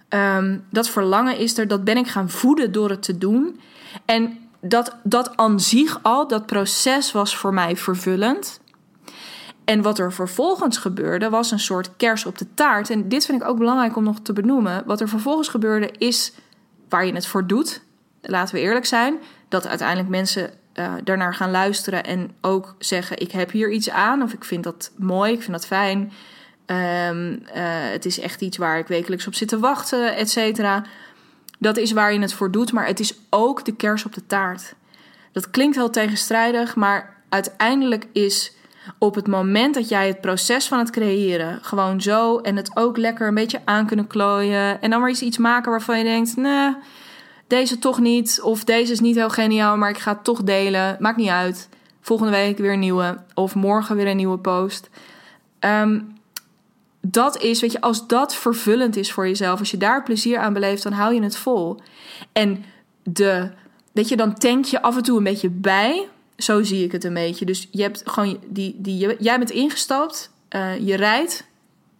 Um, dat verlangen is er, dat ben ik gaan voeden door het te doen. En dat, dat aan zich al, dat proces was voor mij vervullend. En wat er vervolgens gebeurde, was een soort kers op de taart. En dit vind ik ook belangrijk om nog te benoemen. Wat er vervolgens gebeurde, is waar je het voor doet. Laten we eerlijk zijn, dat uiteindelijk mensen uh, daarnaar gaan luisteren en ook zeggen: Ik heb hier iets aan, of ik vind dat mooi, ik vind dat fijn. Um, het is echt iets waar ik wekelijks op zit te wachten, et cetera. Dat is waar je het voor doet, maar het is ook de kers op de taart. Dat klinkt heel tegenstrijdig, maar uiteindelijk is op het moment dat jij het proces van het creëren gewoon zo en het ook lekker een beetje aan kunnen klooien en dan maar iets maken waarvan je denkt, nee, deze toch niet of deze is niet heel geniaal, maar ik ga het toch delen, maakt niet uit. Volgende week weer een nieuwe of morgen weer een nieuwe post. Um, dat is, weet je, als dat vervullend is voor jezelf, als je daar plezier aan beleeft, dan hou je het vol. En de, weet je, dan tank je af en toe een beetje bij. Zo zie ik het een beetje. Dus je hebt gewoon die, die jij bent ingestapt, uh, je rijdt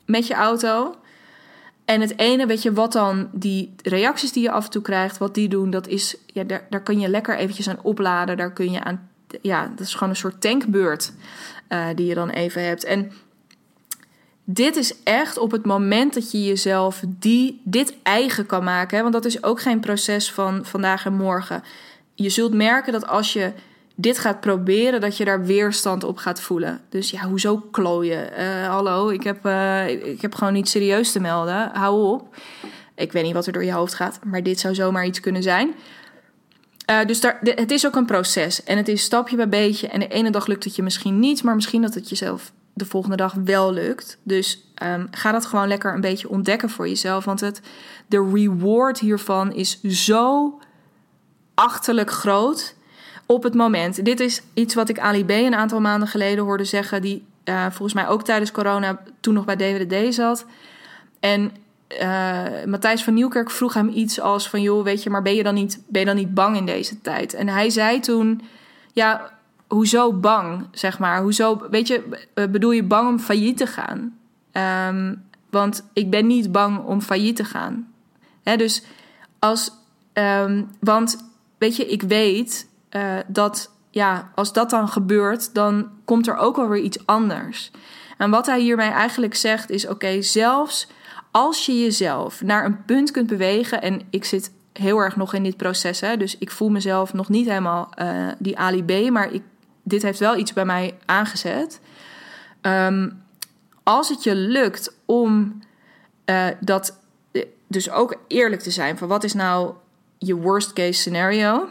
met je auto. En het ene, weet je, wat dan die reacties die je af en toe krijgt, wat die doen, dat is, ja, daar, daar kun je lekker eventjes aan opladen. Daar kun je aan, ja, dat is gewoon een soort tankbeurt uh, die je dan even hebt. En dit is echt op het moment dat je jezelf die, dit eigen kan maken. Want dat is ook geen proces van vandaag en morgen. Je zult merken dat als je dit gaat proberen, dat je daar weerstand op gaat voelen. Dus ja, hoezo klooien? Uh, hallo, ik heb, uh, ik heb gewoon niet serieus te melden. Hou op. Ik weet niet wat er door je hoofd gaat, maar dit zou zomaar iets kunnen zijn. Uh, dus daar, het is ook een proces en het is stapje bij beetje. En de ene dag lukt het je misschien niet, maar misschien dat het jezelf de volgende dag wel lukt. Dus um, ga dat gewoon lekker een beetje ontdekken voor jezelf. Want het, de reward hiervan is zo achterlijk groot op het moment. Dit is iets wat ik Ali B een aantal maanden geleden hoorde zeggen. Die uh, volgens mij ook tijdens corona toen nog bij DWD zat. En uh, Matthijs van Nieuwkerk vroeg hem iets als van... joh, weet je, maar ben je, dan niet, ben je dan niet bang in deze tijd? En hij zei toen... ja, hoezo bang, zeg maar? Hoezo, weet je, bedoel je bang om failliet te gaan? Um, Want ik ben niet bang om failliet te gaan. Dus als. ehm, want weet je, ik weet eh, dat ja, als dat dan gebeurt, dan komt er ook alweer iets anders. En wat hij hiermee eigenlijk zegt is: oké, zelfs als je jezelf naar een punt kunt bewegen, en ik zit heel erg nog in dit proces, hè, dus ik voel mezelf nog niet helemaal eh, die Ali B, maar ik, dit heeft wel iets bij mij aangezet. Ehm, als het je lukt om eh, dat, dus ook eerlijk te zijn van wat is nou je worst case scenario,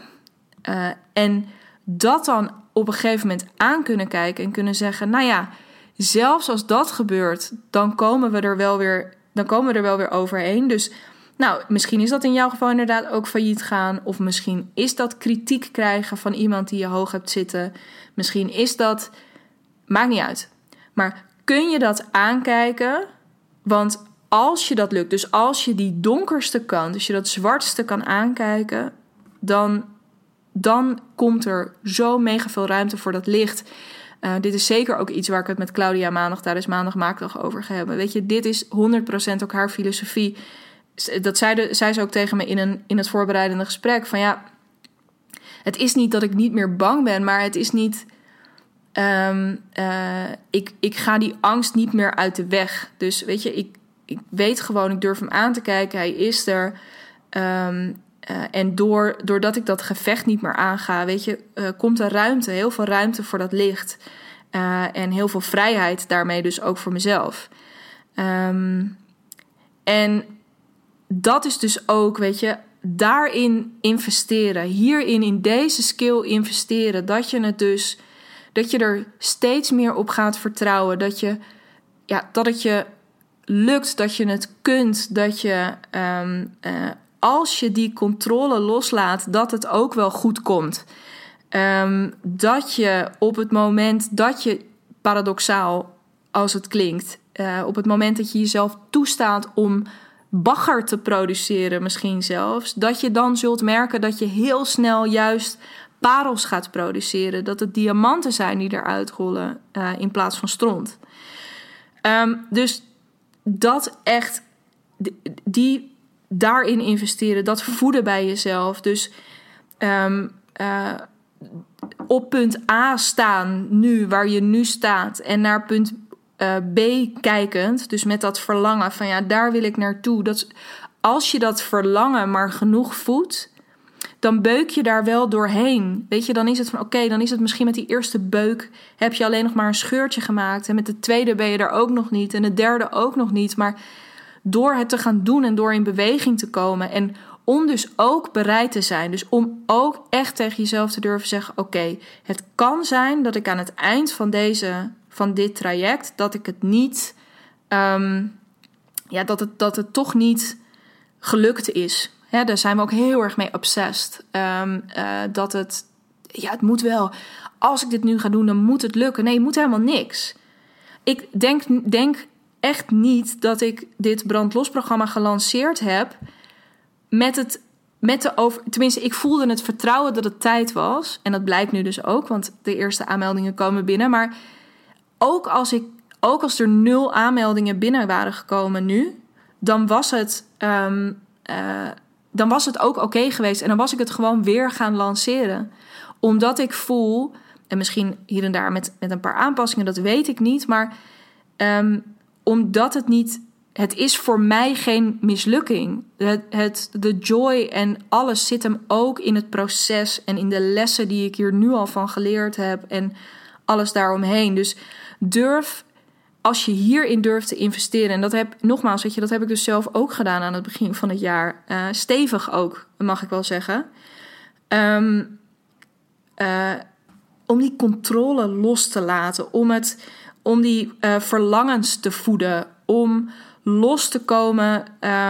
uh, en dat dan op een gegeven moment aan kunnen kijken en kunnen zeggen: Nou ja, zelfs als dat gebeurt, dan komen we er wel weer, dan komen we er wel weer overheen. Dus nou, misschien is dat in jouw geval inderdaad ook failliet gaan. Of misschien is dat kritiek krijgen van iemand die je hoog hebt zitten. Misschien is dat. Maakt niet uit. Maar kun je dat aankijken? Want als je dat lukt, dus als je die donkerste kant, dus je dat zwartste kan aankijken, dan dan komt er zo mega veel ruimte voor dat licht. Uh, dit is zeker ook iets waar ik het met Claudia maandag tijdens maandag maakdag over ga hebben. Weet je, dit is 100% ook haar filosofie. Dat zei, ze ook tegen me in, een, in het voorbereidende gesprek. Van ja, het is niet dat ik niet meer bang ben, maar het is niet. Um, uh, ik, ik ga die angst niet meer uit de weg. Dus weet je, ik, ik weet gewoon, ik durf hem aan te kijken. Hij is er. Um, uh, en door, doordat ik dat gevecht niet meer aanga, weet je, uh, komt er ruimte, heel veel ruimte voor dat licht. Uh, en heel veel vrijheid daarmee dus ook voor mezelf. Um, en dat is dus ook, weet je, daarin investeren. Hierin, in deze skill investeren. Dat je het dus, dat je er steeds meer op gaat vertrouwen. Dat je, ja, dat het je lukt, dat je het kunt, dat je um, als je die controle loslaat, dat het ook wel goed komt. Um, dat je op het moment dat je, paradoxaal als het klinkt, uh, op het moment dat je jezelf toestaat om bagger te produceren, misschien zelfs, dat je dan zult merken dat je heel snel juist parels gaat produceren. Dat het diamanten zijn die eruit rollen uh, in plaats van stront. Um, dus dat echt, die daarin investeren, dat voeden bij jezelf. Dus um, uh, op punt A staan nu, waar je nu staat, en naar punt uh, B kijkend, dus met dat verlangen van ja, daar wil ik naartoe. Dat, als je dat verlangen maar genoeg voedt, dan beuk je daar wel doorheen. Weet je, dan is het van oké, dan is het misschien met die eerste beuk heb je alleen nog maar een scheurtje gemaakt. En met de tweede ben je er ook nog niet. En de derde ook nog niet. Maar door het te gaan doen en door in beweging te komen. En om dus ook bereid te zijn. Dus om ook echt tegen jezelf te durven zeggen: Oké, het kan zijn dat ik aan het eind van, deze, van dit traject, dat ik het niet. Um, ja, dat het, dat het toch niet gelukt is. Daar zijn we ook heel erg mee obsessed. Um, uh, dat het. Ja, het moet wel. Als ik dit nu ga doen, dan moet het lukken. Nee, het moet helemaal niks. Ik denk, denk echt niet dat ik dit brandlosprogramma gelanceerd heb met het met de over. Tenminste, ik voelde het vertrouwen dat het tijd was. En dat blijkt nu dus ook, want de eerste aanmeldingen komen binnen. Maar ook als, ik, ook als er nul aanmeldingen binnen waren gekomen nu, dan was het, um, uh, dan was het ook oké geweest. En dan was ik het gewoon weer gaan lanceren. Omdat ik voel, en misschien hier en daar met, met een paar aanpassingen, dat weet ik niet. Maar um, omdat het niet. Het is voor mij geen mislukking. Het, het, de joy en alles zit hem ook in het proces en in de lessen die ik hier nu al van geleerd heb en alles daaromheen. Dus durf, als je hierin durft te investeren, en dat heb nogmaals, weet je, dat heb ik dus zelf ook gedaan aan het begin van het jaar. Uh, stevig ook, mag ik wel zeggen. Um, uh, om die controle los te laten, om het om die uh, verlangens te voeden, om los te komen,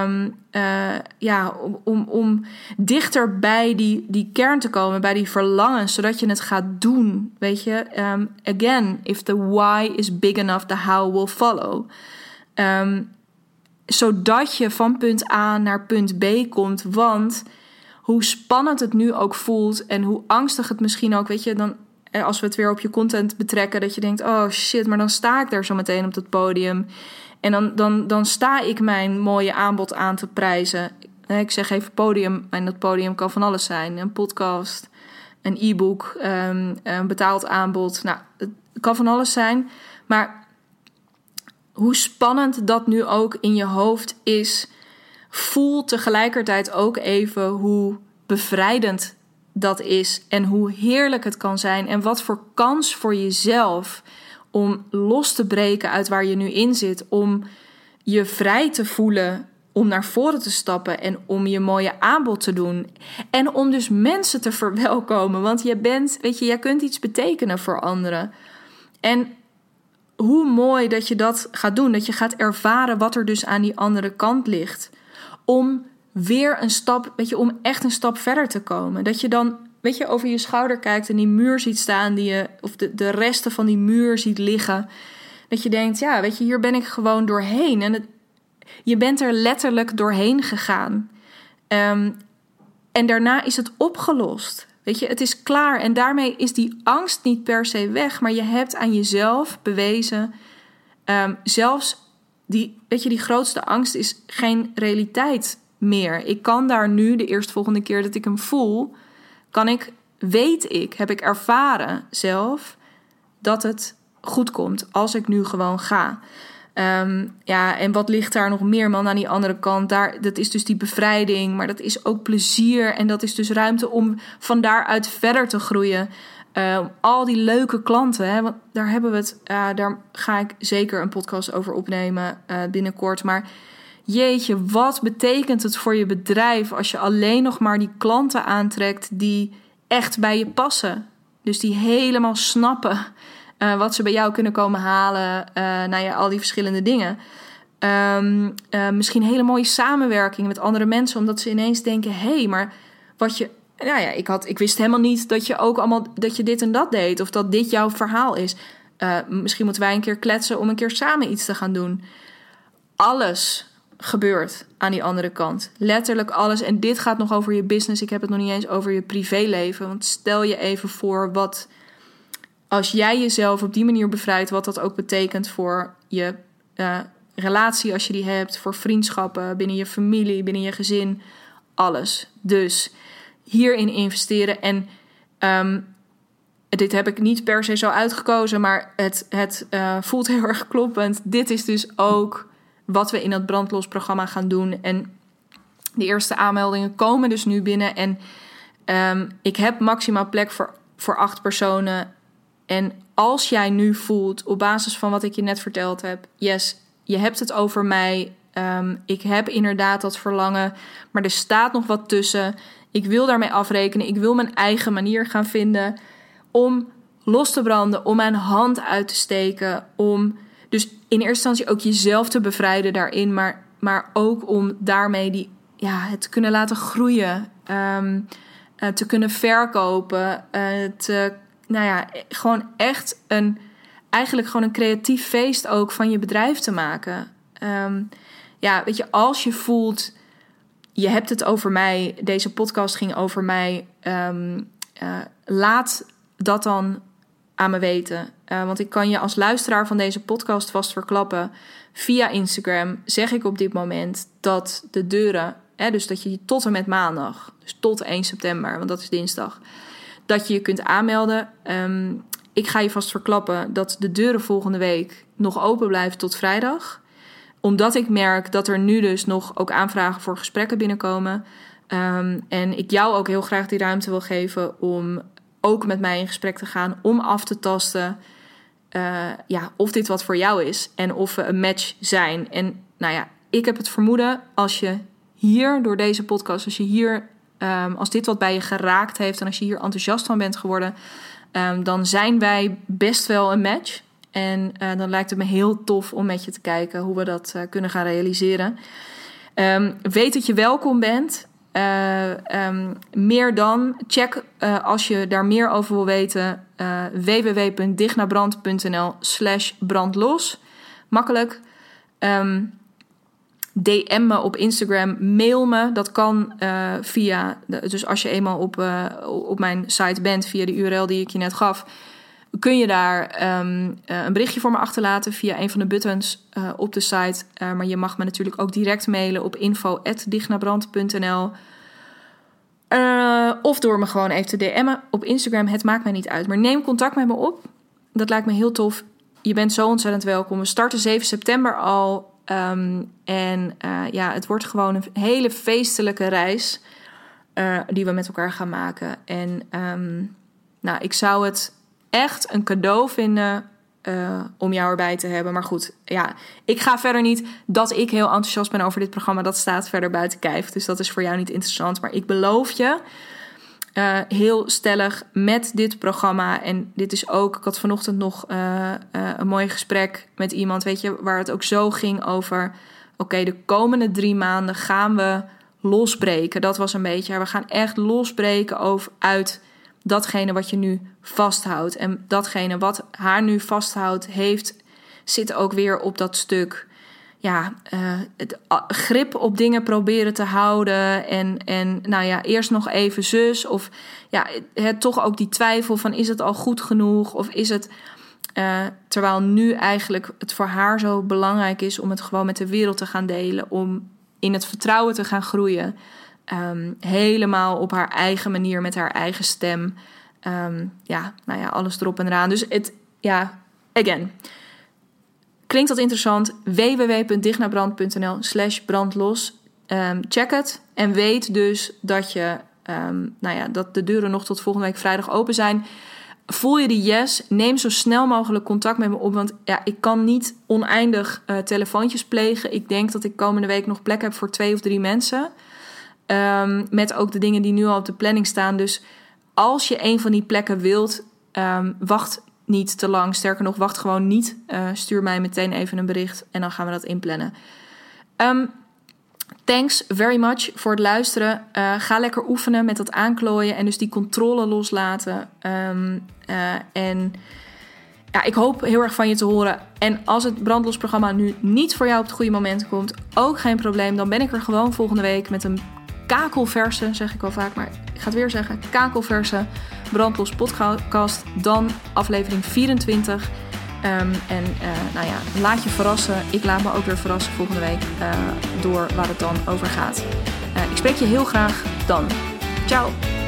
um, uh, ja, om, om, om dichter bij die, die kern te komen, bij die verlangens, zodat je het gaat doen. Weet je, um, again, if the why is big enough, the how will follow. Um, zodat je van punt A naar punt B komt, want hoe spannend het nu ook voelt en hoe angstig het misschien ook, weet je, dan als we het weer op je content betrekken, dat je denkt: oh shit, maar dan sta ik daar zo meteen op dat podium. En dan, dan, dan sta ik mijn mooie aanbod aan te prijzen. Ik zeg even podium, en dat podium kan van alles zijn: een podcast, een e-book, ehm, een betaald aanbod. Nou, het kan van alles zijn. Maar hoe spannend dat nu ook in je hoofd is, voel tegelijkertijd ook even hoe bevrijdend dat is en hoe heerlijk het kan zijn en wat voor kans voor jezelf om los te breken uit waar je nu in zit, om je vrij te voelen om naar voren te stappen en om je mooie aanbod te doen. En om dus mensen te verwelkomen. Want je bent, weet je, jij kunt iets betekenen voor anderen. En hoe mooi dat je dat gaat doen. Dat je gaat ervaren wat er dus aan die andere kant ligt. Om weer een stap, weet je, om echt een stap verder te komen. Dat je dan, weet je, over je schouder kijkt en die muur ziet staan, die je, of de, de resten van die muur ziet liggen. Dat je denkt, ja, weet je, hier ben ik gewoon doorheen. En je bent er letterlijk doorheen gegaan. Ehm, en daarna is het opgelost. Weet je, het is klaar. En daarmee is die angst niet per se weg. Maar je hebt aan jezelf bewezen. Um, zelfs die, weet je, die grootste angst is geen realiteit meer. Ik kan daar nu, de eerstvolgende keer dat ik hem voel, kan ik, weet ik, heb ik ervaren zelf dat het goed komt als ik nu gewoon ga. Um, ja, en wat ligt daar nog meer, man, aan die andere kant? Daar, dat is dus die bevrijding, maar dat is ook plezier. En dat is dus ruimte om van daaruit verder te groeien. Uh, al die leuke klanten, hè, want daar hebben we het. Daar ga ik zeker een podcast over opnemen uh, binnenkort. Maar jeetje, wat betekent het voor je bedrijf als je alleen nog maar die klanten aantrekt die echt bij je passen? Dus die helemaal snappen uh, wat ze bij jou kunnen komen halen. Uh, al die verschillende dingen. Um, uh, misschien hele mooie samenwerking met andere mensen, omdat ze ineens denken: hé, hey, maar wat je. Nou ja, ik, had, ik wist helemaal niet dat je ook allemaal dat je dit en dat deed. Of dat dit jouw verhaal is. misschien moeten wij een keer kletsen om een keer samen iets te gaan doen. Alles gebeurt aan die andere kant. Letterlijk alles. En dit gaat nog over je business. Ik heb het nog niet eens over je privéleven. Want stel je even voor wat als jij jezelf op die manier bevrijdt, wat dat ook betekent voor je uh, relatie als je die hebt, voor vriendschappen, binnen je familie, binnen je gezin, alles. Dus hierin investeren. En um, dit heb ik niet per se zo uitgekozen, maar het, het uh, voelt <laughs> heel erg kloppend. Dit is dus ook wat we in dat brandlosprogramma gaan doen. En de eerste aanmeldingen komen dus nu binnen. En um, ik heb maximaal plek voor, voor acht personen. En als jij nu voelt, op basis van wat ik je net verteld heb, yes, je hebt het over mij. Um, ik heb inderdaad dat verlangen, maar er staat nog wat tussen. Ik wil daarmee afrekenen. Ik wil mijn eigen manier gaan vinden om los te branden, om mijn hand uit te steken, om dus in eerste instantie ook jezelf te bevrijden daarin, maar, maar ook om daarmee die, ja, het te kunnen laten groeien, um, uh, te kunnen verkopen, uh, te nou ja, gewoon echt een, eigenlijk gewoon een creatief feest ook van je bedrijf te maken. Um, ja, weet je, als je voelt, je hebt het over mij, deze podcast ging over mij, um, uh, laat dat dan aan me weten. Uh, want ik kan je als luisteraar van deze podcast vast verklappen. Via Instagram zeg ik op dit moment dat de deuren, hè, dus dat je tot en met maandag, dus tot 1 september, want dat is dinsdag, dat je je kunt aanmelden. Um, ik ga je vast verklappen dat de deuren volgende week nog open blijven tot vrijdag. Omdat ik merk dat er nu dus nog ook aanvragen voor gesprekken binnenkomen. Um, en ik jou ook heel graag die ruimte wil geven om ook met mij in gesprek te gaan. Om af te tasten uh, ja, of dit wat voor jou is. En of we een match zijn. En nou ja, ik heb het vermoeden als je hier door deze podcast, als je hier Um, als dit wat bij je geraakt heeft en als je hier enthousiast van bent geworden, um, dan zijn wij best wel een match. En uh, dan lijkt het me heel tof om met je te kijken hoe we dat uh, kunnen gaan realiseren. Um, weet dat je welkom bent. Uh, meer dan, check als je daar meer over wil weten www.dignabrand.nl slash brandlos. Makkelijk. DM me op Instagram, mail me. Dat kan via, dus als je eenmaal op, op mijn site bent, via de URL die ik je net gaf. Kun je daar ehm, een berichtje voor me achterlaten via een van de buttons op de site. maar je mag me natuurlijk ook direct mailen op info.dignabrand.nl. of door me gewoon even te DM'en op Instagram. Het maakt mij niet uit. Maar neem contact met me op. Dat lijkt me heel tof. Je bent zo ontzettend welkom. We starten 7 september al. Ehm, en uh, ja, het wordt gewoon een hele feestelijke reis uh, die we met elkaar gaan maken. En um, nou, ik zou het echt een cadeau vinden uh, om jou erbij te hebben. Maar goed, ja, ik ga verder niet dat ik heel enthousiast ben over dit programma. Dat staat verder buiten kijf. Dus dat is voor jou niet interessant. Maar ik beloof je uh, heel stellig met dit programma. En dit is ook, ik had vanochtend nog uh, een mooi gesprek met iemand, weet je, waar het ook zo ging over: oké, de komende drie maanden gaan we losbreken. Dat was een beetje, we gaan echt losbreken over, uit datgene wat je nu vasthoudt. En datgene wat haar nu vasthoudt, heeft, zit ook weer op dat stuk ja, uh, het, grip op dingen proberen te houden. En, en nou ja, eerst nog even zus. Of ja, het, toch ook die twijfel van is het al goed genoeg? Of is het. Uh, terwijl nu eigenlijk het voor haar zo belangrijk is om het gewoon met de wereld te gaan delen. Om in het vertrouwen te gaan groeien. Um, helemaal op haar eigen manier, met haar eigen stem. Um, ja, nou ja, alles erop en eraan. Dus het, ja, again. Klinkt dat interessant? www.dignabrand.nl slash brandlos. Um, check het en weet dus dat, je, nou ja, dat de deuren nog tot volgende week vrijdag open zijn. Voel je die yes? Neem zo snel mogelijk contact met me op. Want ja, ik kan niet oneindig uh, telefoontjes plegen. Ik denk dat ik komende week nog plek heb voor twee of drie mensen. Um, met ook de dingen die nu al op de planning staan. Dus als je een van die plekken wilt, wacht niet te lang. Sterker nog, wacht gewoon niet. Uh, stuur mij meteen even een bericht en dan gaan we dat inplannen. Um, thanks very much voor het luisteren. Uh, ga lekker oefenen met dat aanklooien en dus die controle loslaten. Uh, en ja, ik hoop heel erg van je te horen. En als het brandlosprogramma nu niet voor jou op het goede moment komt, ook geen probleem. Dan ben ik er gewoon volgende week met een kakelverse, zeg ik al vaak, maar ik ga het weer zeggen, kakelverse Brandlos podcast, dan aflevering 24. Um, ehm, en uh, nou ja, laat je verrassen. Ik laat me ook weer verrassen volgende week uh, door waar het dan over gaat. Uh, ik spreek je heel graag dan. Ciao!